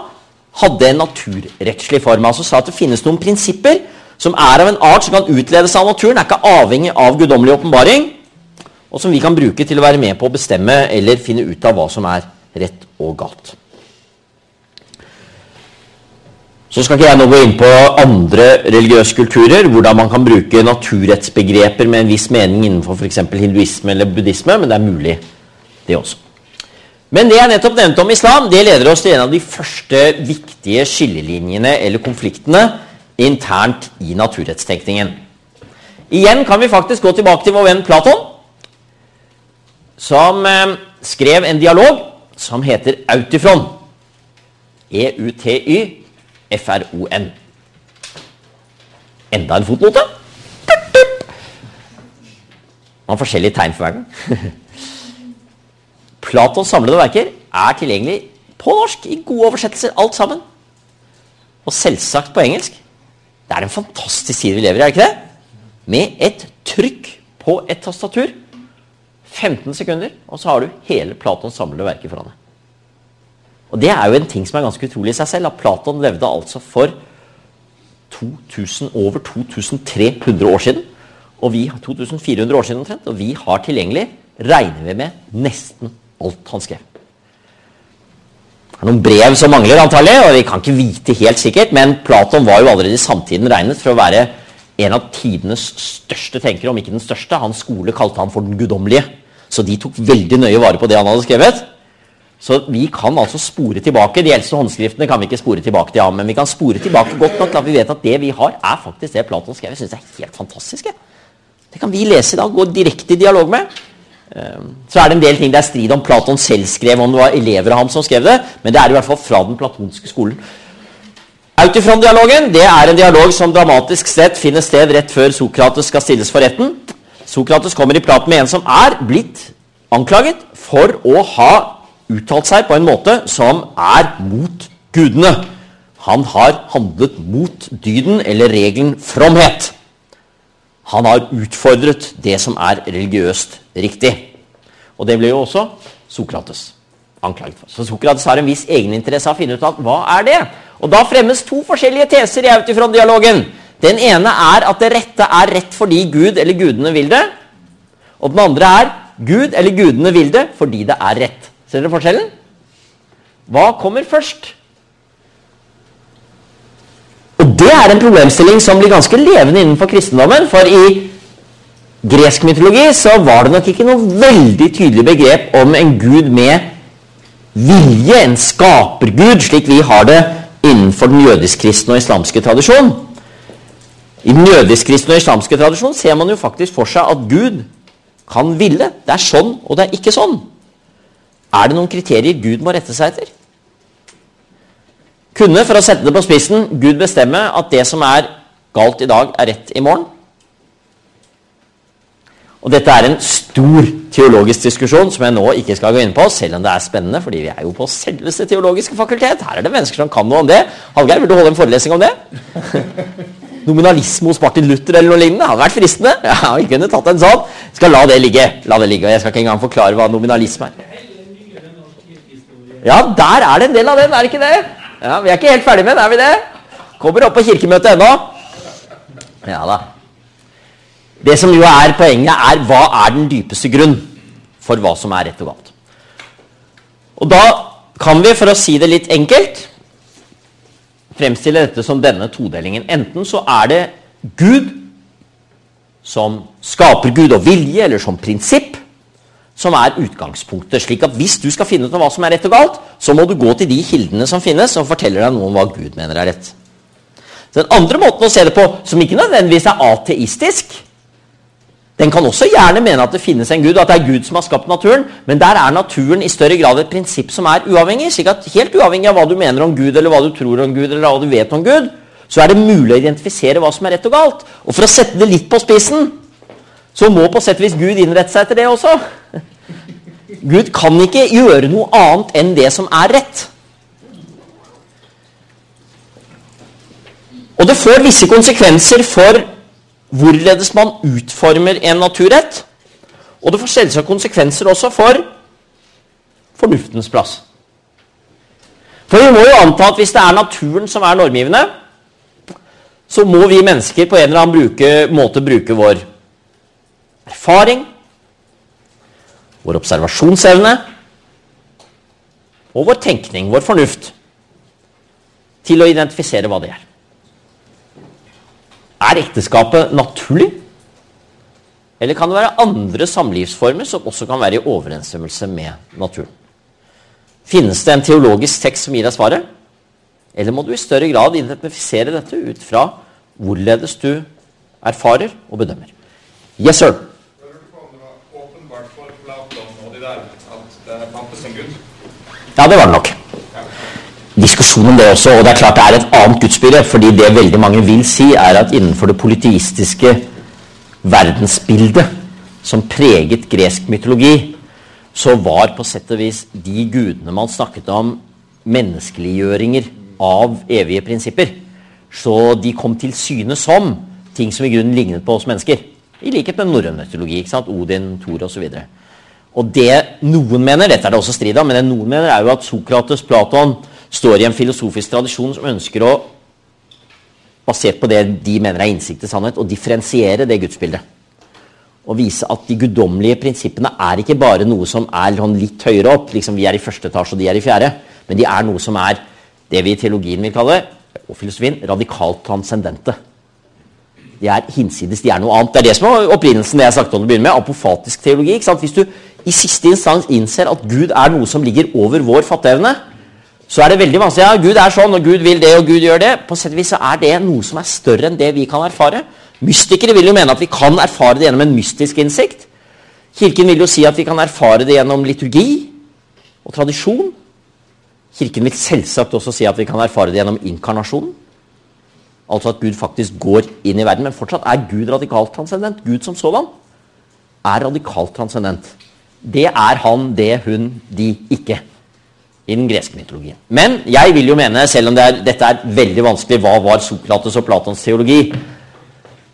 hadde en naturrettslig form. Altså sa at det finnes noen prinsipper som er av en art som kan utledes av naturen, er ikke avhengig av guddommelig åpenbaring, og som vi kan bruke til å være med på å bestemme eller finne ut av hva som er rett og galt. Så skal ikke jeg nå gå inn på andre religiøse kulturer, hvordan man kan bruke naturrettsbegreper med en viss mening innenfor f.eks. hinduisme eller buddhisme, men det er mulig, det også. Men det jeg nettopp nevnte om islam, det leder oss til en av de første viktige skillelinjene eller konfliktene internt i naturrettstenkningen. Igjen kan vi faktisk gå tilbake til vår venn Platon, som eh, skrev en dialog som heter Autifron. E-U-T-Y F-R-O-N. Enda en fotnote. Man har forskjellige tegn for hver gang. Platons samlede verker er tilgjengelig på norsk i gode oversettelser, alt sammen. Og selvsagt på engelsk. Det er en fantastisk side vi lever i, er det ikke det? Med et trykk på et tastatur. 15 sekunder, og så har du hele Platons samlede verker foran deg. Og Det er jo en ting som er ganske utrolig i seg selv. at Platon levde altså for 2000, over 2300 år siden. Og vi har 2400 år siden omtrent, og vi har tilgjengelig, regner vi med, nesten alt han skrev. Det er noen brev som mangler, antagelig, og vi kan ikke vite helt sikkert, men Platon var jo allerede i samtiden regnet for å være en av tidenes største tenkere, om ikke den største. Hans skole kalte han for den guddommelige. Så de tok veldig nøye vare på det han hadde skrevet. Så vi kan altså spore tilbake. De eldste håndskriftene kan vi ikke spore tilbake til ham, men vi kan spore tilbake godt nok til at vi vet at det vi har, er faktisk det Platon skrev. Jeg synes det er helt fantastisk. Det kan vi lese i dag, gå direkte i dialog med. Ehm, så er det en del ting det er strid om Platon selv skrev, om det var elever av ham som skrev det, men det er i hvert fall fra den platonske skolen. Autifron-dialogen det er en dialog som dramatisk sett finner sted rett før Sokrates skal stilles for retten. Sokrates kommer i prat med en som er blitt anklaget for å ha uttalt seg på en måte som er mot gudene. Han har handlet mot dyden eller regelen fromhet. Han har utfordret det som er religiøst riktig. Og det ble jo også Sokrates anklaget for. Så Sokrates har en viss egeninteresse av å finne ut av hva er det Og Da fremmes to forskjellige teser i Autifron-dialogen. Den ene er at det rette er rett fordi Gud eller gudene vil det. Og den andre er Gud eller gudene vil det fordi det er rett. Ser dere forskjellen? Hva kommer først? Og Det er en problemstilling som blir ganske levende innenfor kristendommen. For i gresk mytologi så var det nok ikke noe veldig tydelig begrep om en gud med vilje, en skapergud, slik vi har det innenfor den jødisk-kristne og islamske tradisjon. I den jødisk-kristne og islamske tradisjon ser man jo faktisk for seg at Gud kan ville. Det er sånn, og det er ikke sånn. Er det noen kriterier Gud må rette seg etter? Kunne, for å sette det på spissen, Gud bestemme at det som er galt i dag, er rett i morgen? Og Dette er en stor teologisk diskusjon som jeg nå ikke skal gå inn på, selv om det er spennende, fordi vi er jo på selveste teologiske fakultet. Her er det mennesker som kan noe om det. Hallgeir, vil du holde en forelesning om det? Nominalisme hos Martin Luther eller noe lignende. Hadde vært fristende. Ja, vi kunne tatt en sånn. Skal la det ligge. La det ligge. Og jeg skal ikke engang forklare hva nominalisme er. Ja, der er det en del av den, er det ikke det? Ja, Vi er ikke helt ferdig med den, er vi det? Kommer opp på kirkemøtet ennå. Ja da. Det som jo er poenget, er hva er den dypeste grunn for hva som er rett og galt. Og da kan vi, for å si det litt enkelt, fremstille dette som denne todelingen. Enten så er det Gud som skaper Gud og vilje, eller som prinsipp, som er utgangspunktet. slik at hvis du skal finne ut av hva som er rett og galt, så må du gå til de kildene som finnes, som forteller deg noe om hva Gud mener er rett. Den andre måten å se det på, som ikke nødvendigvis er ateistisk Den kan også gjerne mene at det finnes en gud, at det er Gud som har skapt naturen, men der er naturen i større grad et prinsipp som er uavhengig. slik at Helt uavhengig av hva du mener om Gud, eller hva du tror om Gud, eller hva du vet om Gud, så er det mulig å identifisere hva som er rett og galt. Og for å sette det litt på spissen, så må på sett og vis Gud innrette seg etter det også. Gud kan ikke gjøre noe annet enn det som er rett. Og det får visse konsekvenser for hvorledes man utformer en naturrett. Og det får selvsagt konsekvenser også for fornuftens plass. For vi må jo anta at hvis det er naturen som er normgivende, så må vi mennesker på en eller annen bruke, måte bruke vår erfaring, vår observasjonsevne og vår tenkning, vår fornuft, til å identifisere hva det er. Er ekteskapet naturlig? Eller kan det være andre samlivsformer som også kan være i overensstemmelse med naturen? Finnes det en teologisk tekst som gir deg svaret? Eller må du i større grad identifisere dette ut fra hvorledes du erfarer og bedømmer? Yes, sir. Ja, det var det nok. Diskusjon om det også, og det er klart det er et annet gudsbilde. fordi det veldig mange vil si, er at innenfor det politiistiske verdensbildet som preget gresk mytologi, så var på sett og vis de gudene man snakket om, menneskeliggjøringer av evige prinsipper. Så de kom til syne som ting som i grunnen lignet på oss mennesker. I likhet med norrøn mytologi. Odin, Thor osv. Og, det noen mener, dette er det også strid om, men det noen mener er jo at Sokrates, Platon, står i en filosofisk tradisjon som ønsker å, basert på det de mener er innsikt i sannhet, å differensiere det gudsbildet Og vise at de guddommelige prinsippene er ikke bare noe som er sånn litt høyere opp, liksom vi er i første etasje og de er i fjerde, men de er noe som er det vi i teologien vil kalle, og filosofien, radikalt transcendente. De er hinsides, de er noe annet. Det er det som er opprinnelsen det jeg snakket om å begynne med, apofatisk teologi. ikke sant? Hvis du i siste instans innser at Gud er noe som ligger over vår fatteevne, så er det veldig vanskelig. Ja, Gud er sånn, og Gud vil det, og Gud gjør det. På sett og vis så er det noe som er større enn det vi kan erfare. Mystikere vil jo mene at vi kan erfare det gjennom en mystisk innsikt. Kirken vil jo si at vi kan erfare det gjennom liturgi og tradisjon. Kirken vil selvsagt også si at vi kan erfare det gjennom inkarnasjonen. Altså at Gud faktisk går inn i verden. Men fortsatt er Gud radikalt transcendent. Gud som sådan er radikalt transcendent. Det er han, det, hun, de ikke. I den greske mytologien. Men jeg vil jo mene, selv om det er, dette er veldig vanskelig, hva var Sokrates og Platons teologi?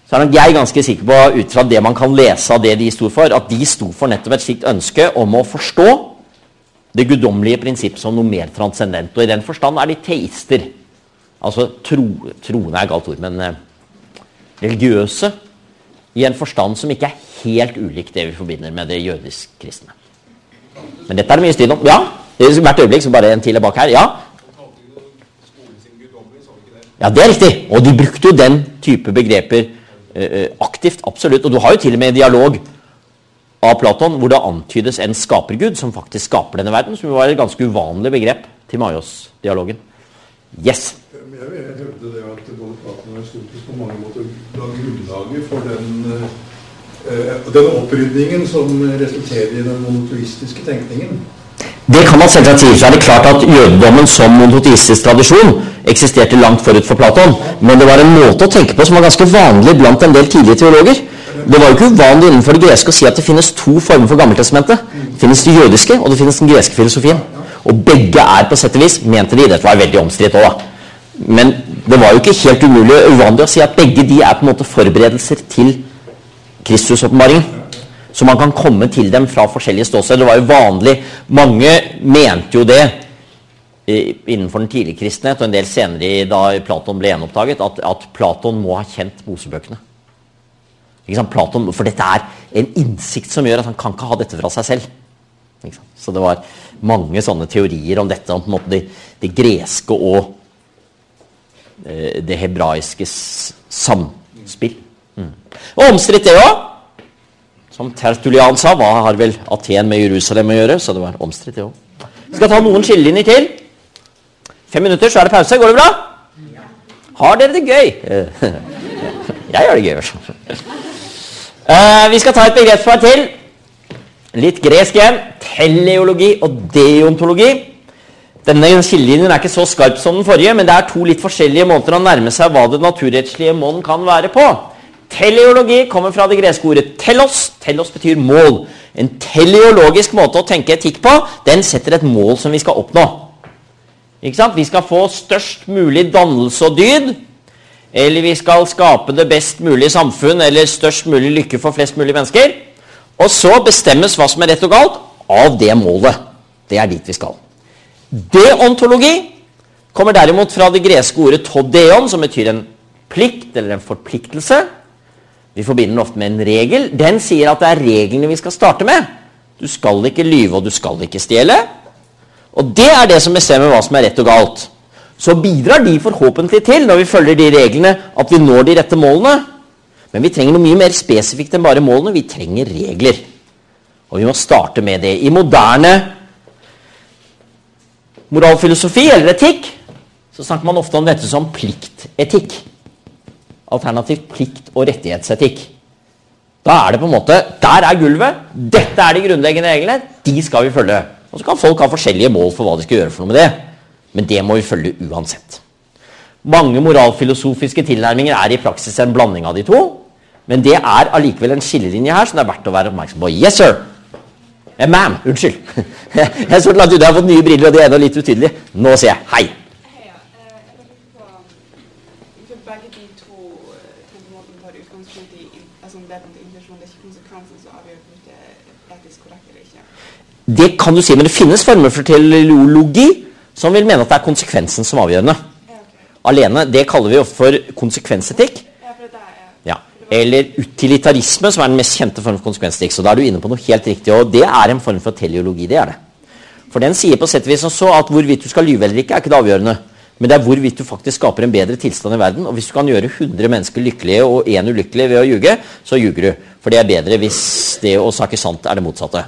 så er nok jeg ganske sikker på, ut fra det man kan lese av det de sto for, at de sto for nettopp et slikt ønske om å forstå det guddommelige prinsippet som noe mer transcendent. Og i den forstand er de teister. Altså tro, troende er galt ord, men eh, religiøse i en forstand som ikke er helt ulik det vi forbinder med det jødisk-kristne. Men dette er det mye strid om. Ja, hvert øyeblikk så bare en til er bak her. Ja. ja, det er riktig. Og de brukte jo den type begreper Eh, eh, aktivt, absolutt. Og du har jo til og med en dialog av Platon hvor det antydes en skapergud som faktisk skaper denne verden, som jo var et ganske uvanlig begrep til Maios-dialogen. Yes? Jeg vil hevde det at både Platon og Aristoteles på mange måter la grunnlaget for den, uh, den opprydningen som resulterer i den monotoistiske tenkningen. Det kan man selvsagt si. Så er det klart at jødedommen som monoteistisk tradisjon eksisterte langt forut for Platon. Men det var en måte å tenke på som var ganske vanlig blant en del tidlige teologer. Det var jo ikke uvanlig innenfor det greske å si at det finnes to former for Gammeltestamentet. Det finnes det jødiske, og det finnes den greske filosofien. Og begge er på sett og vis, mente de, dette var veldig omstridt òg, da. Men det var jo ikke helt umulig uvanlig å si at begge de er på en måte forberedelser til Kristusåpenbaringen. Så man kan komme til dem fra forskjellige ståsteder. Det var jo vanlig Mange mente jo det innenfor den tidlige kristenhet, og en del senere da Platon ble gjenoppdaget, at, at Platon må ha kjent Mosebøkene. Platon, for dette er en innsikt som gjør at han kan ikke ha dette fra seg selv. Så det var mange sånne teorier om dette, om det, det greske og eh, det hebraiske samspill. Mm. Og omstridt det òg. Som Tertulian sa, hva har vel Aten med Jerusalem å gjøre? Så det var omstridt, det òg. Skal ta noen skillelinjer til. Fem minutter, så er det pause. Går det bra? Har dere det gøy? Jeg gjør det gøy, i. Uh, vi skal ta et begrepspar til. Litt gresk igjen. Teleologi og deontologi. Denne skillelinjen er ikke så skarp som den forrige, men det er to litt forskjellige måter å nærme seg hva det naturrettslige målen kan være på. Teleologi kommer fra det greske ordet 'telos'. Telos betyr mål. En teleologisk måte å tenke etikk på, den setter et mål som vi skal oppnå. Ikke sant? Vi skal få størst mulig dannelse og dyd eller vi skal skape det best mulige samfunn eller størst mulig lykke for flest mulig mennesker. Og så bestemmes hva som er rett og galt, av det målet. Det er dit vi skal. Deontologi kommer derimot fra det greske ordet todeon, som betyr en plikt eller en forpliktelse. Vi forbinder den ofte med en regel. Den sier at det er reglene vi skal starte med. Du skal ikke lyve, og du skal ikke stjele. Og det er det som bestemmer hva som er rett og galt. Så bidrar de forhåpentlig til, når vi følger de reglene, at vi når de rette målene. Men vi trenger noe mye mer spesifikt enn bare målene. Vi trenger regler. Og vi må starte med det. I moderne moralfilosofi eller etikk så snakker man ofte om dette som pliktetikk. Alternativt plikt- og rettighetsetikk. Da er det på en måte Der er gulvet. Dette er de grunnleggende reglene. De skal vi følge. Og så kan folk ha forskjellige mål for hva de skal gjøre for noe med det. Men det må vi følge uansett. Mange moralfilosofiske tilnærminger er i praksis en blanding av de to. Men det er allikevel en skillelinje her som det er verdt å være oppmerksom på. Yes, sir! Eh, Ma'am, unnskyld. Jeg er så glad du har fått nye briller, og det er enda litt utydelig. Nå sier jeg hei. Er er. Det kan du si, men det finnes former for teleologi som vil mene at det er konsekvensen som er avgjørende. Alene, Det kaller vi ofte for konsekvensetikk. Ja, for det er Ja. Eller utilitarisme, som er den mest kjente formen for konsekvensetikk. Så da er du inne på noe helt riktig, og det er en form for teleologi. det er det. For den sier på sett og vis så at hvorvidt du skal lyve eller ikke, er ikke det avgjørende. Men det er hvorvidt du faktisk skaper en bedre tilstand i verden. Og hvis du kan gjøre 100 mennesker lykkelige og én ulykkelig ved å ljuge, så ljuger du. For det er bedre hvis det å snakke sant er det motsatte.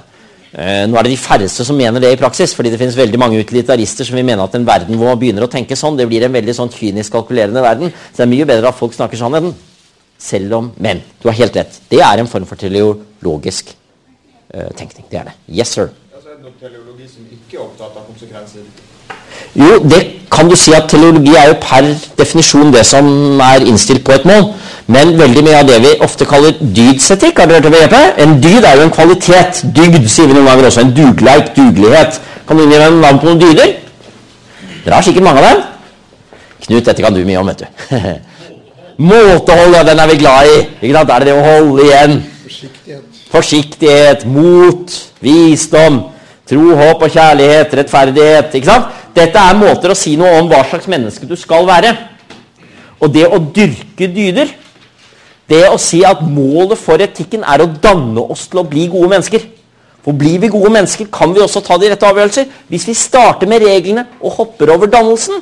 Eh, nå er det de færreste som mener det i praksis, fordi det finnes veldig mange utilitarister som vil mene at en verden hvor man begynner å tenke sånn, det blir en veldig sånn kynisk kalkulerende verden. Så det er mye bedre at folk snakker sannheten. Selv om Men du har helt rett. Det er en form for teleologisk uh, tenkning. Det er det. Yes, sir. Altså, er det noen teleologi som ikke er opptatt av konsekvenser? Jo, det kan du si at teleologi er jo per definisjon det som er innstilt på et mål. Men veldig mye av det vi ofte kaller dydsetikk, har dere hørt det begrepet? En dyd er jo en kvalitet. Dygd sier vi noen ganger også. En dugleik, dugelighet. Kan du gi meg navn på noen dyder? Dere har sikkert mange av dem. Knut, dette kan du mye om, vet du. Måtehold, ja, den er vi glad i. Ikke sant? Er det det å holde igjen. Forsiktighet. Forsiktighet, mot, visdom, tro, håp og kjærlighet, rettferdighet. ikke sant? Dette er måter å si noe om hva slags menneske du skal være. Og det å dyrke dyder, det å si at målet for etikken er å danne oss til å bli gode mennesker. For blir vi gode mennesker, kan vi også ta de rette avgjørelser. Hvis vi starter med reglene og hopper over dannelsen,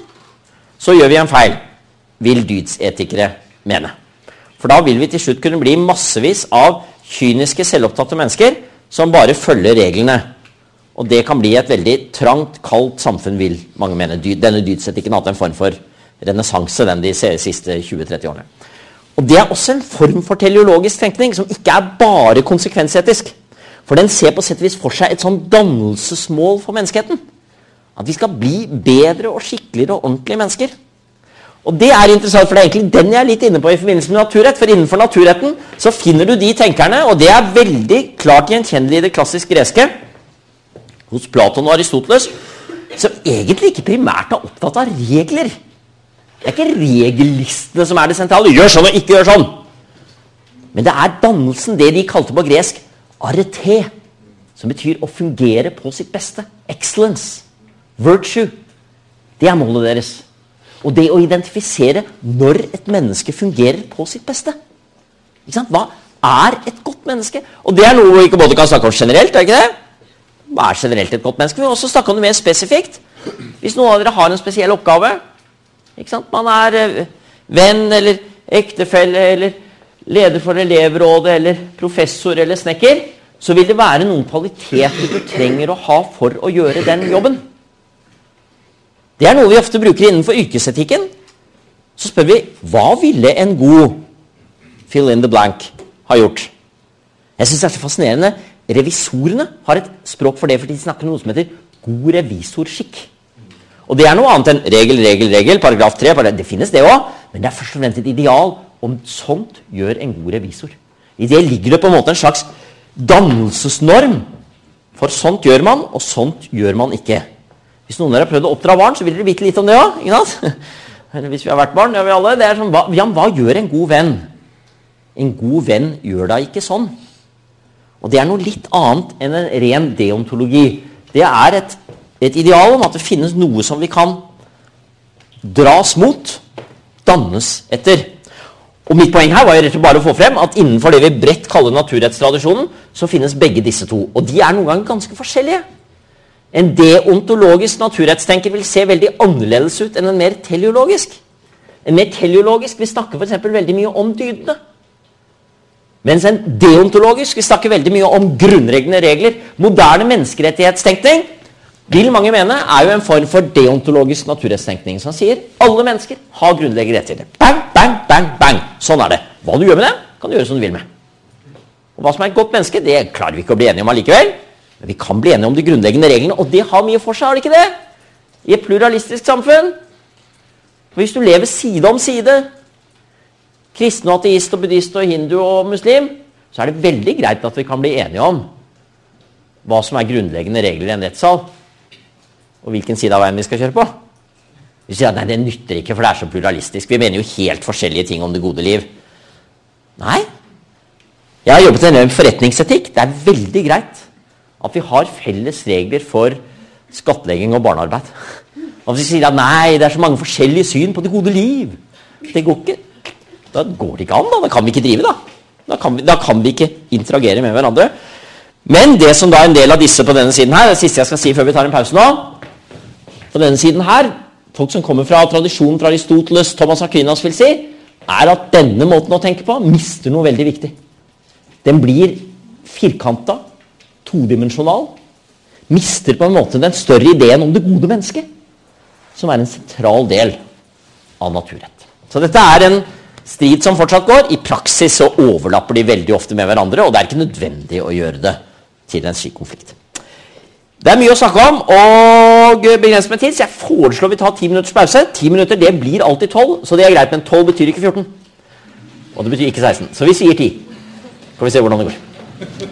så gjør vi en feil, vil dydsetikere mene. For da vil vi til slutt kunne bli massevis av kyniske, selvopptatte mennesker som bare følger reglene. Og det kan bli et veldig trangt, kaldt samfunn, vil mange mene. Denne dydsetikken har hatt en form for renessanse de siste 20-30 årene. Og Det er også en form for teleologisk tenkning som ikke er bare konsekvensetisk. For den ser på sett og vis for seg et sånn dannelsesmål for menneskeheten. At vi skal bli bedre og skikkeligere og ordentlige mennesker. Og det er interessant, for det er egentlig den jeg er litt inne på i forbindelse med naturrett. For innenfor naturretten så finner du de tenkerne, og det er veldig klart gjenkjennelig i det klassisk greske, hos Platon og Aristoteles, som egentlig ikke primært er opptatt av regler. Det er ikke regellistene som er det sentrale. Gjør sånn og ikke gjør sånn. Men det er dannelsen, det de kalte på gresk arete, som betyr å fungere på sitt beste. Excellence. Virtue. Det er målet deres. Og det å identifisere når et menneske fungerer på sitt beste. Hva er et godt menneske? Og det er noe vi ikke både kan snakke om generelt. er ikke det? Hva er generelt et godt menneske? Vi må også snakke om det mer spesifikt. Hvis noen av dere har en spesiell oppgave? Man er eh, venn eller ektefelle eller leder for elevrådet eller professor eller snekker, så vil det være noen kvaliteter du trenger å ha for å gjøre den jobben. Det er noe vi ofte bruker innenfor yrkesetikken. Så spør vi hva ville en god fill in the blank ha gjort? Jeg syns det er så fascinerende. Revisorene har et språk for det, for de snakker noe som heter god revisorskikk. Og det er noe annet enn regel, regel, regel, paragraf 3. paragraf- Det finnes det òg, men det er først og fremst et ideal om sånt gjør en god revisor. I det ligger det på en måte en slags dannelsesnorm. For sånt gjør man, og sånt gjør man ikke. Hvis noen av dere har prøvd å oppdra barn, så vil dere vite litt om det òg. Eller hvis vi har vært barn, det har vi alle. Det er sånn, hva, ja, hva gjør en god venn? En god venn gjør da ikke sånn. Og det er noe litt annet enn en ren deontologi. Det er et, et ideal om at det finnes noe som vi kan dras mot, dannes etter. Og Mitt poeng her var jo bare å få frem at innenfor det vi bredt kaller naturrettstradisjonen, så finnes begge disse to. Og de er noen ganger ganske forskjellige. En deontologisk naturrettstenker vil se veldig annerledes ut enn en mer teleologisk. En mer teleologisk vil snakke eksempel veldig mye om dydene. Mens en deontologisk vil snakke veldig mye om grunnleggende regler. Moderne menneskerettighetstenkning vil mange mene er jo en form for deontologisk naturrettstenkning som sier alle mennesker har grunnleggende rettigheter. Bang, bang, bang, bang. Sånn er det. Hva du gjør med det, kan du gjøre som du vil med. Og Hva som er et godt menneske, det klarer vi ikke å bli enige om allikevel. Men vi kan bli enige om de grunnleggende reglene, og det har mye for seg, har det ikke det? I et pluralistisk samfunn. Hvis du lever side om side, kristen og ateist og buddhist og hindu og muslim, så er det veldig greit at vi kan bli enige om hva som er grunnleggende regler i en rettssal, og hvilken side av veien vi skal kjøre på. Vi sier at nei, det nytter ikke, for det er så pluralistisk. Vi mener jo helt forskjellige ting om det gode liv. Nei. Jeg har jobbet en del med forretningsetikk. Det er veldig greit at vi har felles regler for skattlegging og barnearbeid. Og hvis vi sier at nei, det er så mange forskjellige syn på det gode liv Det går ikke. Da går det ikke an. Da, da kan vi ikke drive, da. Da kan, vi, da kan vi ikke interagere med hverandre. Men det som da er en del av disse på denne siden her, det siste jeg skal si før vi tar en pause nå På denne siden her, folk som kommer fra tradisjonen fra Aristoteles, Thomas Aquinas vil si, er at denne måten å tenke på mister noe veldig viktig. Den blir firkanta, todimensjonal. Mister på en måte den større ideen om det gode mennesket, som er en sentral del av naturrett. Så dette er en strid som fortsatt går. I praksis så overlapper de veldig ofte med hverandre, og det er ikke nødvendig å gjøre det til en slik konflikt. Det er mye å snakke om, og begrenset med tid, så jeg foreslår vi tar ti minutters pause. Ti minutter det blir alltid tolv, så det er greit, men tolv betyr ikke 14. Og det betyr ikke 16. Så vi sier ti. Får vi se hvordan det går.